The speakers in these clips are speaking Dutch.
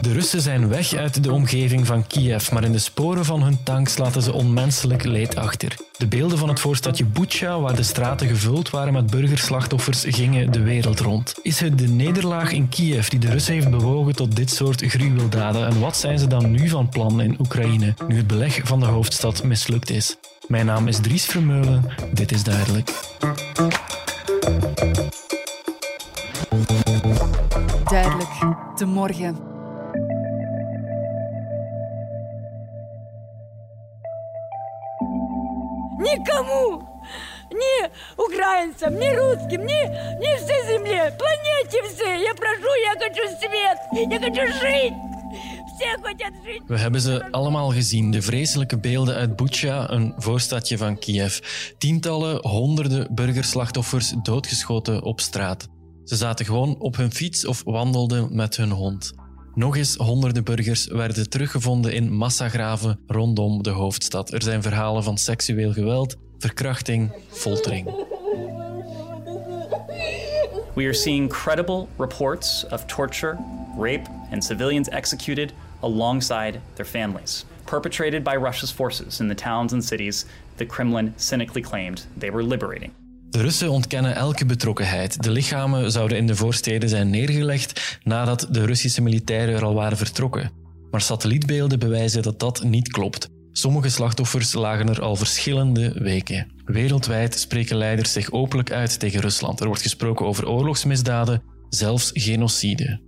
De Russen zijn weg uit de omgeving van Kiev, maar in de sporen van hun tanks laten ze onmenselijk leed achter. De beelden van het voorstadje Bucha, waar de straten gevuld waren met burgerslachtoffers, gingen de wereld rond. Is het de nederlaag in Kiev die de Russen heeft bewogen tot dit soort gruweldaden? En wat zijn ze dan nu van plan in Oekraïne, nu het beleg van de hoofdstad mislukt is? Mijn naam is Dries Vermeulen, dit is duidelijk. Duidelijk, de morgen. Никому! Ни украинцам, ни русским, ни, ни всей земле, планете всей. Я прошу, я хочу свет, я хочу жить. We hebben ze allemaal gezien, de vreselijke beelden uit Bucha, een voorstadje van Kiev. Tientallen, honderden burgerslachtoffers doodgeschoten op straat. Ze zaten gewoon op hun fiets of wandelden met hun hond. Nog eens honderden burgers werden teruggevonden in massagraven rondom de hoofdstad. Er zijn verhalen van seksueel geweld, verkrachting, foltering. We are seeing credible reports of torture, rape, and civilians executed alongside their families, perpetrated by Russia's forces in the towns and cities the Kremlin cynically claimed they were liberating. De Russen ontkennen elke betrokkenheid. De lichamen zouden in de voorsteden zijn neergelegd nadat de Russische militairen er al waren vertrokken. Maar satellietbeelden bewijzen dat dat niet klopt. Sommige slachtoffers lagen er al verschillende weken. Wereldwijd spreken leiders zich openlijk uit tegen Rusland. Er wordt gesproken over oorlogsmisdaden, zelfs genocide.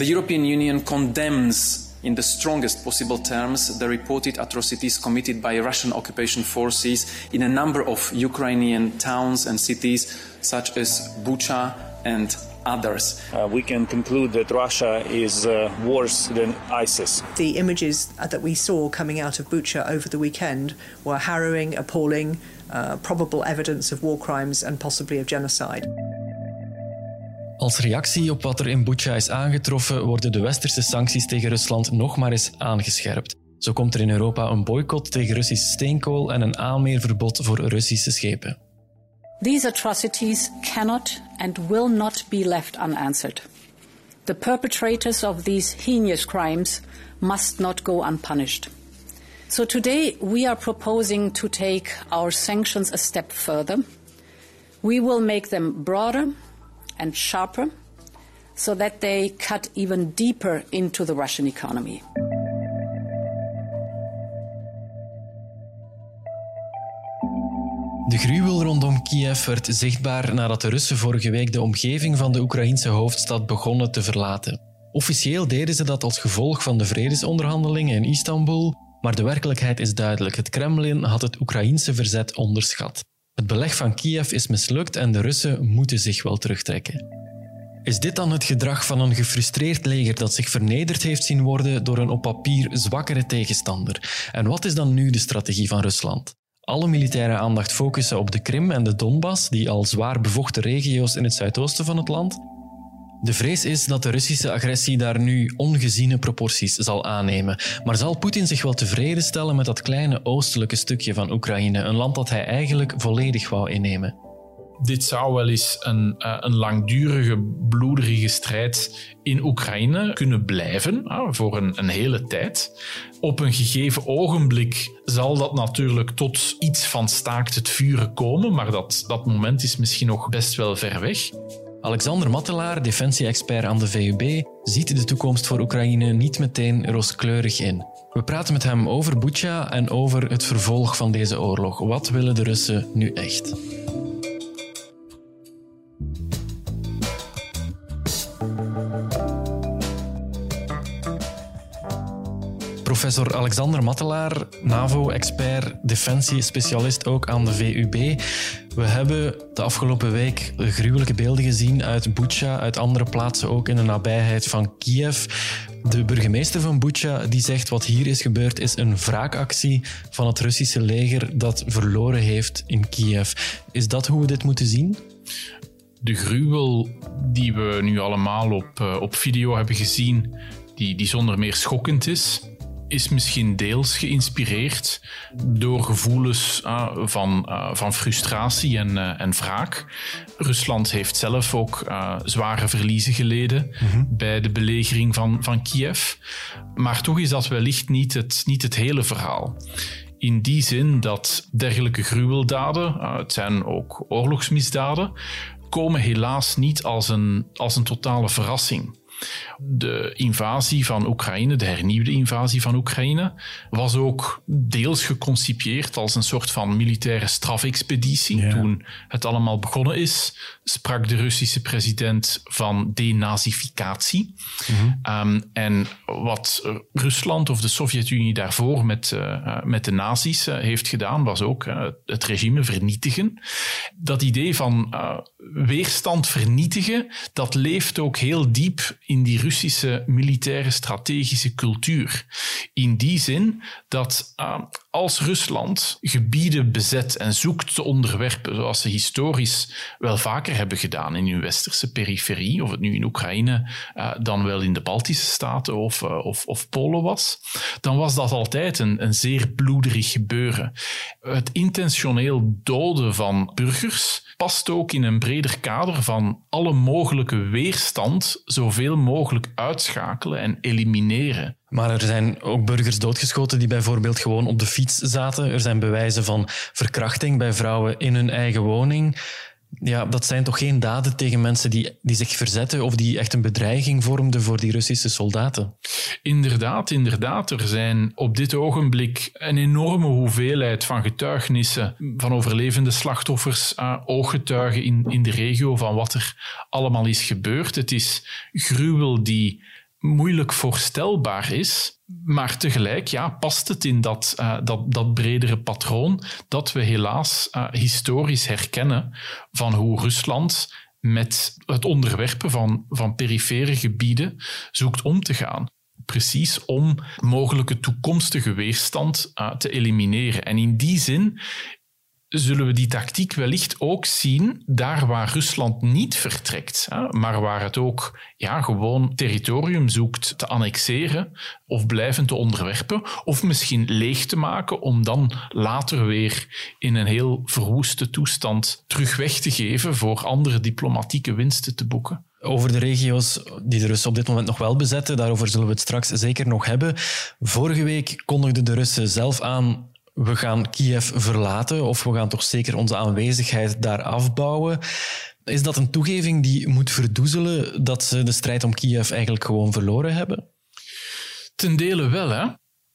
The European Union condemns in the strongest possible terms the reported atrocities committed by Russian occupation forces in a number of Ukrainian towns and cities, such as Bucha and others. Uh, we can conclude that Russia is uh, worse than ISIS. The images that we saw coming out of Bucha over the weekend were harrowing, appalling, uh, probable evidence of war crimes and possibly of genocide. Als reactie op wat er in Bucha is aangetroffen, worden de westerse sancties tegen Rusland nog maar eens aangescherpt. Zo komt er in Europa een boycott tegen Russisch steenkool en een aanmeerverbod voor Russische schepen. These atrocities cannot and will not be left unanswered. The perpetrators of these heinous crimes must not go unpunished. So today we are proposing to take our sanctions a step further. We will make them broader and sharper so that they cut even deeper into the Russian economy. De gruwel rondom Kiev werd zichtbaar nadat de Russen vorige week de omgeving van de Oekraïnse hoofdstad begonnen te verlaten. Officieel deden ze dat als gevolg van de vredesonderhandelingen in Istanbul, maar de werkelijkheid is duidelijk. Het Kremlin had het Oekraïense verzet onderschat. Het beleg van Kiev is mislukt en de Russen moeten zich wel terugtrekken. Is dit dan het gedrag van een gefrustreerd leger dat zich vernederd heeft zien worden door een op papier zwakkere tegenstander? En wat is dan nu de strategie van Rusland? Alle militaire aandacht focussen op de Krim en de Donbass, die al zwaar bevochten regio's in het zuidoosten van het land, de vrees is dat de Russische agressie daar nu ongeziene proporties zal aannemen. Maar zal Poetin zich wel tevreden stellen met dat kleine oostelijke stukje van Oekraïne, een land dat hij eigenlijk volledig wou innemen? Dit zou wel eens een, uh, een langdurige, bloederige strijd in Oekraïne kunnen blijven uh, voor een, een hele tijd. Op een gegeven ogenblik zal dat natuurlijk tot iets van staakt het vuren komen, maar dat, dat moment is misschien nog best wel ver weg. Alexander Mattelaar, defensie-expert aan de VUB, ziet de toekomst voor Oekraïne niet meteen rooskleurig in. We praten met hem over Bucha en over het vervolg van deze oorlog. Wat willen de Russen nu echt? Professor Alexander Mattelaar, NAVO-expert, defensie-specialist ook aan de VUB. We hebben de afgelopen week gruwelijke beelden gezien uit Bucha, uit andere plaatsen ook in de nabijheid van Kiev. De burgemeester van Bucha die zegt wat hier is gebeurd is een wraakactie van het Russische leger dat verloren heeft in Kiev. Is dat hoe we dit moeten zien? De gruwel die we nu allemaal op, eh, op video hebben gezien, die, die zonder meer schokkend is, is misschien deels geïnspireerd door gevoelens uh, van, uh, van frustratie en, uh, en wraak. Rusland heeft zelf ook zware verliezen geleden mm -hmm. bij de belegering van, van Kiev. Maar toch is dat wellicht niet het, niet het hele verhaal. In die zin dat dergelijke gruweldaden, het zijn ook oorlogsmisdaden, komen helaas niet als een, als een totale verrassing. De invasie van Oekraïne, de hernieuwde invasie van Oekraïne, was ook deels geconcipieerd als een soort van militaire strafexpeditie. Ja. Toen het allemaal begonnen is, sprak de Russische president van denazificatie. Um, en wat Rusland of de Sovjet-Unie daarvoor met, uh, met de nazi's uh, heeft gedaan, was ook uh, het regime vernietigen. Dat idee van weerstand vernietigen, dat leeft ook heel diep in die Russische militaire strategische cultuur. In die zin dat uh, als Rusland gebieden bezet en zoekt te onderwerpen, zoals ze historisch wel vaker hebben gedaan in hun westerse periferie, of het nu in Oekraïne uh, dan wel in de Baltische Staten of, uh, of, of, Polen was, dan was dat altijd een, een zeer bloederig gebeuren. Het intentioneel doden van burgers past ook in een breder kader van alle mogelijke weerstand zoveel mogelijk uitschakelen en elimineren. Maar er zijn ook burgers doodgeschoten die bijvoorbeeld gewoon op de fiets zaten. Er zijn bewijzen van verkrachting bij vrouwen in hun eigen woning ja, dat zijn toch geen daden tegen mensen die, die zich verzetten of die echt een bedreiging vormden voor die Russische soldaten? Inderdaad, inderdaad. Er zijn op dit ogenblik een enorme hoeveelheid van getuigenissen van overlevende slachtoffers, uh, ooggetuigen in, in de regio van wat er allemaal is gebeurd. Het is gruwel die moeilijk voorstelbaar is. Maar tegelijk ja, past het in dat, uh, dat, dat bredere patroon dat we helaas uh, historisch herkennen van hoe Rusland met het onderwerpen van, van perifere gebieden zoekt om te gaan. Precies om mogelijke toekomstige weerstand uh, te elimineren. En in die zin zullen we die tactiek wellicht ook zien daar waar Rusland niet vertrekt, maar waar het ook ja, gewoon territorium zoekt te annexeren of blijven te onderwerpen, of misschien leeg te maken om dan later weer in een heel verwoeste toestand terug weg te geven voor andere diplomatieke winsten te boeken. Over de regio's die de Russen op dit moment nog wel bezetten, daarover zullen we het straks zeker nog hebben. Vorige week kondigden de Russen zelf aan we gaan Kiev verlaten of we gaan toch zeker onze aanwezigheid daar afbouwen. Is dat een toegeving die moet verdoezelen dat ze de strijd om Kiev eigenlijk gewoon verloren hebben? Ten dele wel, hè.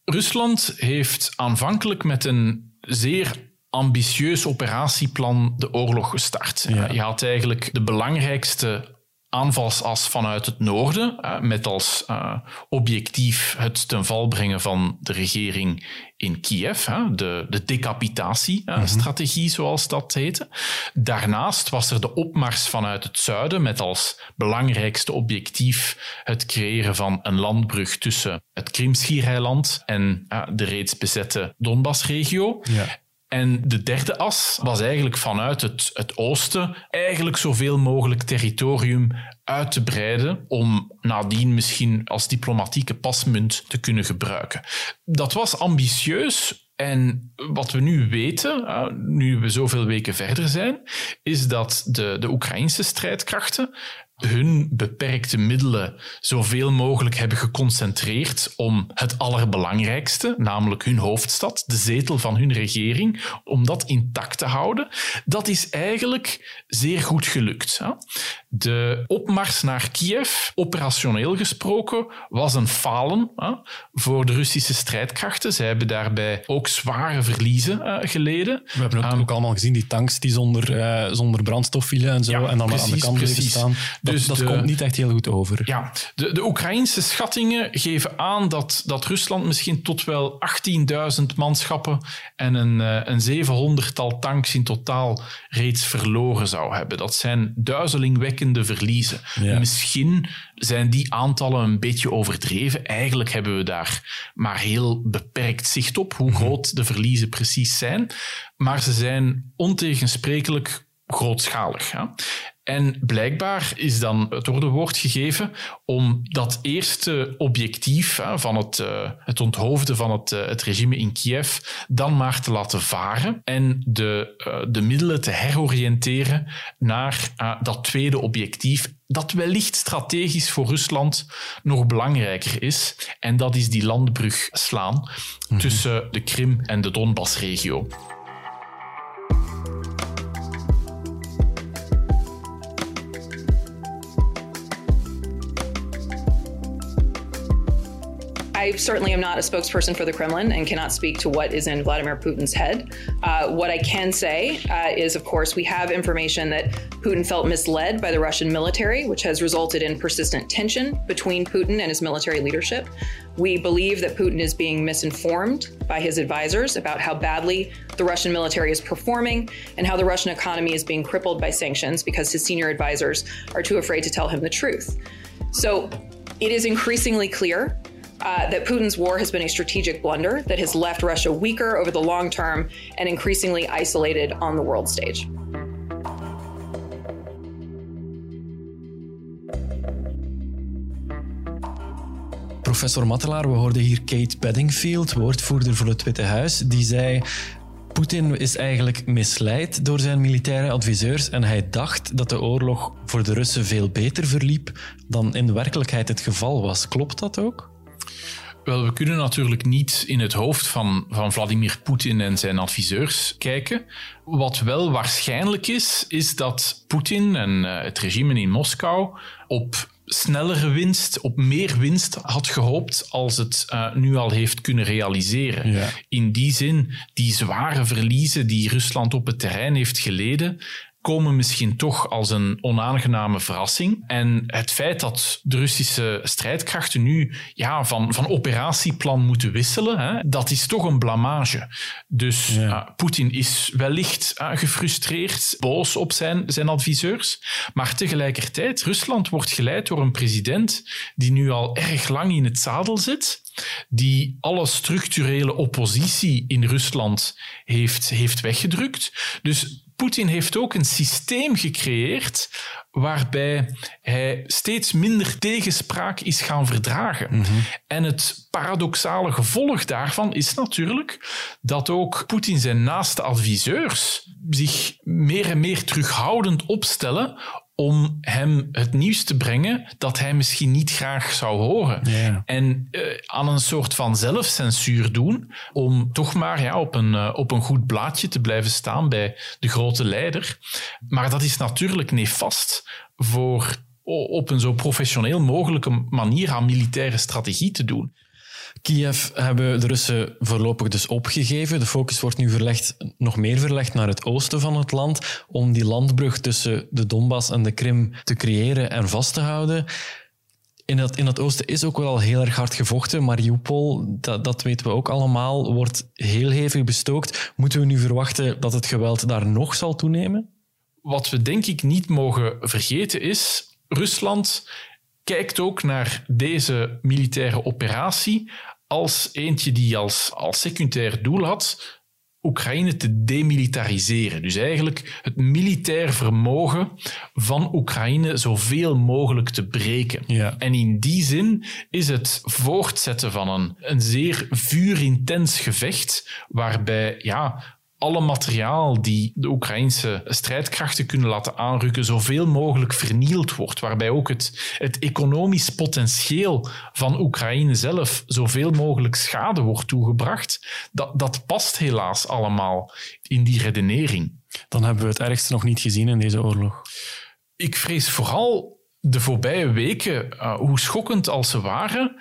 Rusland heeft aanvankelijk met een zeer ambitieus operatieplan de oorlog gestart. Ja. Je had eigenlijk de belangrijkste aanvalsas vanuit het noorden, met als uh, objectief het ten val brengen van de regering in Kiev, de, de decapitatiestrategie, mm -hmm. zoals dat heette. Daarnaast was er de opmars vanuit het zuiden, met als belangrijkste objectief het creëren van een landbrug tussen het Krimschiereiland en de reeds bezette Donbassregio. Ja. En de derde as was eigenlijk vanuit het, het oosten eigenlijk zoveel mogelijk territorium uit te breiden om nadien misschien als diplomatieke pasmunt te kunnen gebruiken. Dat was ambitieus, en wat we nu weten, nu we zoveel weken verder zijn, is dat de, de Oekraïnse strijdkrachten hun beperkte middelen zoveel mogelijk hebben geconcentreerd om het allerbelangrijkste, namelijk hun hoofdstad, de zetel van hun regering, om dat intact te houden. Dat is eigenlijk zeer goed gelukt. De opmars naar Kiev, operationeel gesproken, was een falen voor de Russische strijdkrachten. Zij hebben daarbij ook zware verliezen eh, geleden. We hebben het ook allemaal gezien, die tanks die zonder, uh, zonder brandstof vielen en zo, ja, en dan precies, aan de kant bleven staan. Dat, dus dat komt niet echt heel goed over. Ja, de, de Oekraïnse schattingen geven aan dat, dat Rusland misschien tot wel 18.000 manschappen en een, uh, een 700-tal tanks in totaal reeds verloren zou hebben. Dat zijn duizelingwekkende verliezen. Ja. Misschien zijn die aantallen een beetje overdreven. Eigenlijk hebben we daar maar heel beperkt zicht op hoe mhm. groot de verliezen precies zijn. Maar ze zijn ontegensprekelijk grootschalig. En blijkbaar is dan het woord gegeven om dat eerste objectief van het, uh, het onthoofden van het, uh, het regime in Kiev dan maar te laten varen en de, uh, de middelen te heroriënteren naar dat tweede objectief dat wellicht strategisch voor Rusland nog belangrijker is. En dat is die landbrug slaan mhm. tussen de Krim en de Donbassregio. I certainly am not a spokesperson for the Kremlin and cannot speak to what is in Vladimir Putin's head. Uh, what I can say uh, is, of course, we have information that Putin felt misled by the Russian military, which has resulted in persistent tension between Putin and his military leadership. We believe that Putin is being misinformed by his advisors about how badly the Russian military is performing and how the Russian economy is being crippled by sanctions because his senior advisors are too afraid to tell him the truth. So it is increasingly clear uh, that Putin's war has been a strategic blunder that has left Russia weaker over the long term and increasingly isolated on the world stage. Professor Mattelaar, we hoorden hier Kate Bedingfield, woordvoerder voor het Witte Huis, die zei Poetin is eigenlijk misleid door zijn militaire adviseurs en hij dacht dat de oorlog voor de Russen veel beter verliep dan in werkelijkheid het geval was. Klopt dat ook? Wel, we kunnen natuurlijk niet in het hoofd van, van Vladimir Poetin en zijn adviseurs kijken. Wat wel waarschijnlijk is, is dat Poetin en uh, het regime in Moskou op snellere winst, op meer winst had gehoopt als het uh, nu al heeft kunnen realiseren. Ja. In die zin, die zware verliezen die Rusland op het terrein heeft geleden, komen misschien toch als een onaangename verrassing. En het feit dat de Russische strijdkrachten nu ja, van, van operatieplan moeten wisselen, hè, dat is toch een blamage. Dus ja. uh, Poetin is wellicht uh, gefrustreerd, boos op zijn, zijn adviseurs. Maar tegelijkertijd, Rusland wordt geleid door een president die nu al erg lang in het zadel zit die alle structurele oppositie in Rusland heeft, heeft weggedrukt. Dus Poetin heeft ook een systeem gecreëerd waarbij hij steeds minder tegenspraak is gaan verdragen. Mhm. En het paradoxale gevolg daarvan is natuurlijk dat ook Poetin zijn naaste adviseurs zich meer en meer terughoudend opstellen om hem het nieuws te brengen dat hij misschien niet graag zou horen. En uh, aan een soort van zelfcensuur doen, om toch maar ja, op, een, uh, op een goed blaadje te blijven staan bij de grote leider. Maar dat is natuurlijk nefast voor op een zo professioneel mogelijke manier aan militaire strategie te doen. Kiev hebben de Russen voorlopig dus opgegeven. De focus wordt nu verlegd, nog meer verlegd naar het oosten van het land om die landbrug tussen de Donbass en de Krim te creëren en vast te houden. In het, in het oosten is ook wel al heel erg hard gevochten. Mariupol, dat, dat weten we ook allemaal, wordt heel hevig bestookt. Moeten we nu verwachten dat het geweld daar nog zal toenemen? Wat we denk ik niet mogen vergeten is, Rusland kijkt ook naar deze militaire operatie als eentje die als, als secundair doel had Oekraïne te demilitariseren. Dus eigenlijk het militair vermogen van Oekraïne zoveel mogelijk te breken. Ja. En in die zin is het voortzetten van een, een zeer vuurintens gevecht, waarbij ja, alle materiaal die de Oekraïnse strijdkrachten kunnen laten aanrukken, zoveel mogelijk vernield wordt. Waarbij ook het, het economisch potentieel van Oekraïne zelf zoveel mogelijk schade wordt toegebracht. Dat, dat past helaas allemaal in die redenering. Dan hebben we het ergste nog niet gezien in deze oorlog. Ik vrees vooral de voorbije weken, uh, hoe schokkend als ze waren,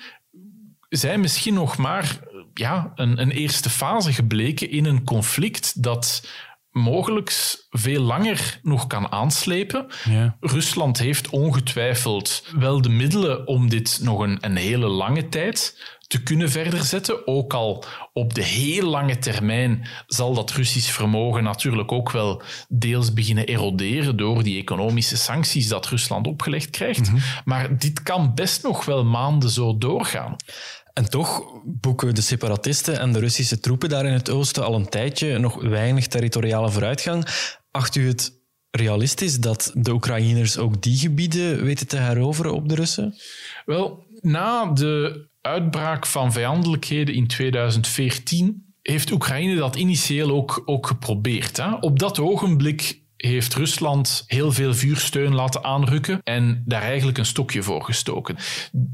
zijn misschien nog maar ja, een, een eerste fase gebleken in een conflict dat mogelijk veel langer nog kan aanslepen. Ja. Rusland heeft ongetwijfeld wel de middelen om dit nog een, een hele lange tijd te kunnen verder zetten. Ook al op de heel lange termijn zal dat Russisch vermogen natuurlijk ook wel deels beginnen eroderen door die economische sancties dat Rusland opgelegd krijgt. Mhm. Maar dit kan best nog wel maanden zo doorgaan. En toch boeken de separatisten en de Russische troepen daar in het oosten al een tijdje nog weinig territoriale vooruitgang. Acht u het realistisch dat de Oekraïners ook die gebieden weten te heroveren op de Russen? Wel, na de uitbraak van vijandelijkheden in 2014 heeft Oekraïne dat initieel ook, ook geprobeerd. Hè? Op dat ogenblik heeft Rusland heel veel vuursteun laten aanrukken en daar eigenlijk een stokje voor gestoken.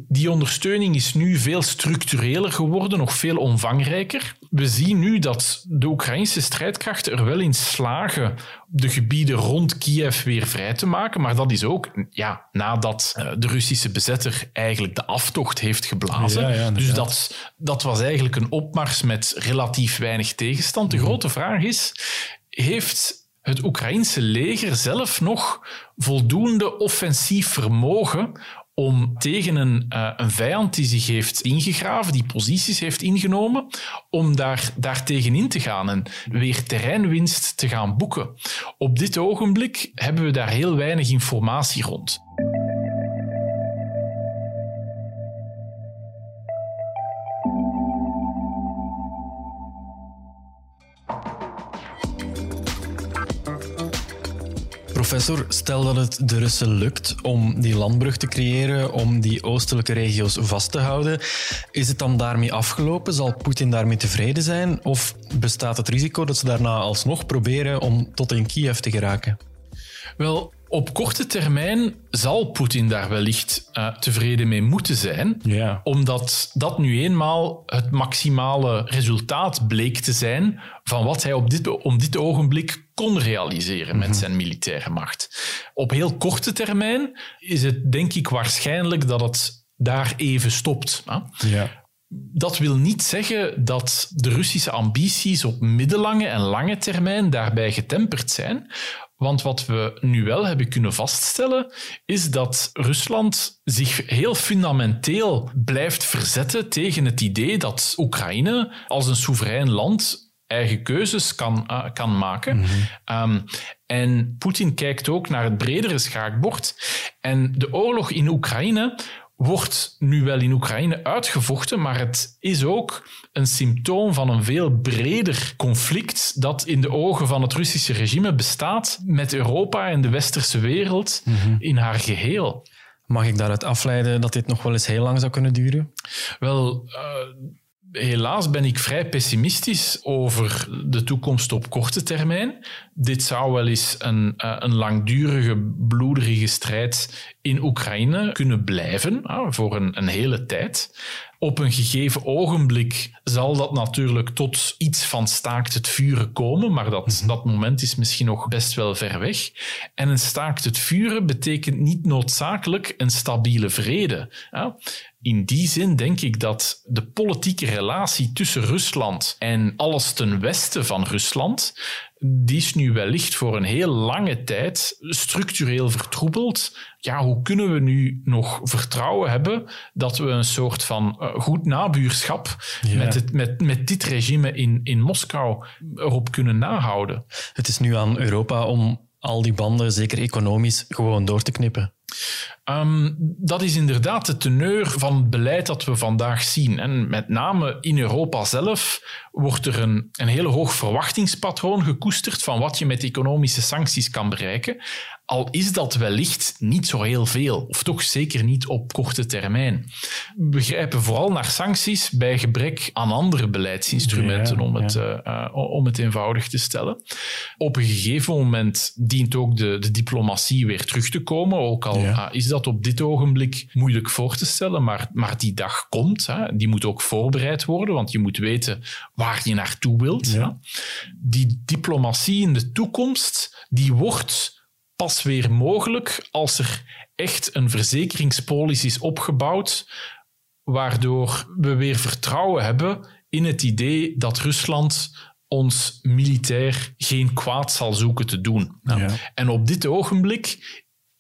Die ondersteuning is nu veel structureler geworden, nog veel omvangrijker. We zien nu dat de Oekraïnse strijdkrachten er wel in slagen de gebieden rond Kiev weer vrij te maken, maar dat is ook ja, nadat eh, de Russische bezetter eigenlijk de aftocht heeft geblazen. Ja, ja, dus dat, dat was eigenlijk een opmars met relatief weinig tegenstand. De Mhm. grote vraag is, heeft het Oekraïnse leger zelf nog voldoende offensief vermogen om tegen een, eh, een vijand die zich heeft ingegraven, die posities heeft ingenomen, om daar, daar tegenin te gaan en weer terreinwinst te gaan boeken. Op dit ogenblik hebben we daar heel weinig informatie rond. Professor, stel dat het de Russen lukt om die landbrug te creëren, om die oostelijke regio's vast te houden. Is het dan daarmee afgelopen? Zal Poetin daarmee tevreden zijn? Of bestaat het risico dat ze daarna alsnog proberen om tot in Kiev te geraken? Wel, op korte termijn zal Poetin daar wellicht uh, tevreden mee moeten zijn, ja. omdat dat nu eenmaal het maximale resultaat bleek te zijn van wat hij op dit, om dit ogenblik kon realiseren met zijn militaire macht. Op heel korte termijn is het denk ik waarschijnlijk dat het daar even stopt. Ja. Dat wil niet zeggen dat de Russische ambities op middellange en lange termijn daarbij getemperd zijn. Want wat we nu wel hebben kunnen vaststellen, is dat Rusland zich heel fundamenteel blijft verzetten tegen het idee dat Oekraïne als een soeverein land eigen keuzes kan, uh, kan maken. Mhm. Um, en Poetin kijkt ook naar het bredere schaakbord. En de oorlog in Oekraïne wordt nu wel in Oekraïne uitgevochten, maar het is ook een symptoom van een veel breder conflict dat in de ogen van het Russische regime bestaat met Europa en de westerse wereld in haar geheel. Mag ik daaruit afleiden dat dit nog wel eens heel lang zou kunnen duren? Wel, uh, helaas ben ik vrij pessimistisch over de toekomst op korte termijn. Dit zou wel eens een, uh, een langdurige, bloederige strijd in Oekraïne kunnen blijven voor een, een hele tijd. Op een gegeven ogenblik zal dat natuurlijk tot iets van staakt het vuren komen, maar dat, mm-hmm. dat moment is misschien nog best wel ver weg. En een staakt het vuren betekent niet noodzakelijk een stabiele vrede. In die zin denk ik dat de politieke relatie tussen Rusland en alles ten westen van Rusland, die is nu wellicht voor een heel lange tijd structureel vertroebeld. Ja, hoe kunnen we nu nog vertrouwen hebben dat we een soort van uh, goed nabuurschap ja. met, het, met, met dit regime in, in Moskou erop kunnen nahouden? Het is nu aan Europa om al die banden, zeker economisch, gewoon door te knippen. Um, dat is inderdaad de teneur van het beleid dat we vandaag zien. En met name in Europa zelf wordt er een, een heel hoog verwachtingspatroon gekoesterd van wat je met economische sancties kan bereiken. Al is dat wellicht niet zo heel veel, of toch zeker niet op korte termijn. We grijpen vooral naar sancties bij gebrek aan andere beleidsinstrumenten, ja, om, het, ja. uh, om het eenvoudig te stellen. Op een gegeven moment dient ook de, de diplomatie weer terug te komen, ook al ja. uh, is dat op dit ogenblik moeilijk voor te stellen, maar, maar die dag komt. Hè. Die moet ook voorbereid worden, want je moet weten waar je naartoe wilt. Die diplomatie in de toekomst, die wordt pas weer mogelijk als er echt een verzekeringspolis is opgebouwd, waardoor we weer vertrouwen hebben in het idee dat Rusland ons militair geen kwaad zal zoeken te doen. Ja. En op dit ogenblik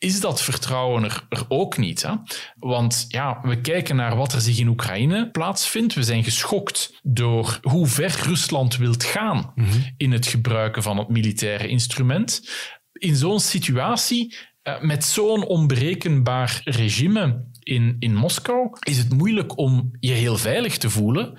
is dat vertrouwen er, er ook niet. Hè? Want ja, we kijken naar wat er zich in Oekraïne plaatsvindt. We zijn geschokt door hoe ver Rusland wilt gaan mm-hmm. in het gebruiken van het militaire instrument in zo'n situatie, uh, met zo'n onberekenbaar regime in, in Moskou, is het moeilijk om je heel veilig te voelen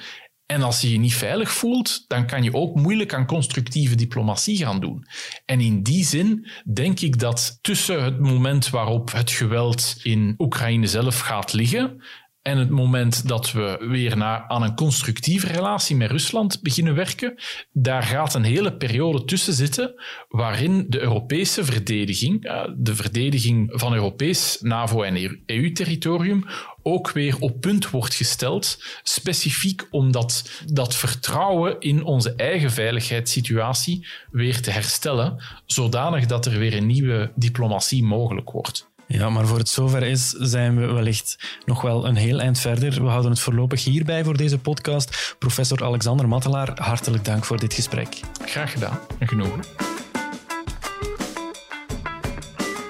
En als je je niet veilig voelt, dan kan je ook moeilijk aan constructieve diplomatie gaan doen. En in die zin denk ik dat tussen het moment waarop het geweld in Oekraïne zelf gaat liggen en het moment dat we weer naar, aan een constructieve relatie met Rusland beginnen werken, daar gaat een hele periode tussen zitten waarin de Europese verdediging, eh, de verdediging van Europees NAVO- en EU-territorium, ook weer op punt wordt gesteld, specifiek om dat, dat vertrouwen in onze eigen veiligheidssituatie weer te herstellen, zodanig dat er weer een nieuwe diplomatie mogelijk wordt. Ja, maar voor het zover is, zijn we wellicht nog wel een heel eind verder. We houden het voorlopig hierbij voor deze podcast. Professor Alexander Mattelaar, hartelijk dank voor dit gesprek. Graag gedaan en genoegen.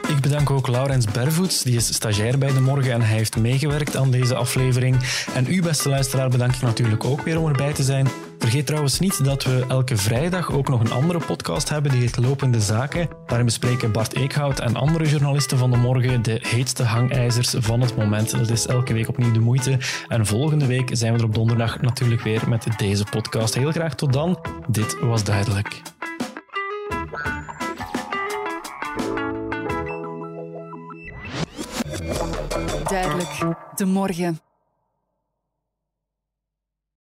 Ik bedank ook Laurens Bervoets, die is stagiair bij De Morgen en hij heeft meegewerkt aan deze aflevering. En u, beste luisteraar, bedank ik natuurlijk ook weer om erbij te zijn. Vergeet trouwens niet dat we elke vrijdag ook nog een andere podcast hebben, die heet Lopende Zaken. Daarin bespreken Bart Eekhout en andere journalisten van De Morgen de heetste hangijzers van het moment. Dat is elke week opnieuw de moeite. En volgende week zijn we er op donderdag natuurlijk weer met deze podcast. Heel graag tot dan. Dit was duidelijk. Duidelijk. De morgen.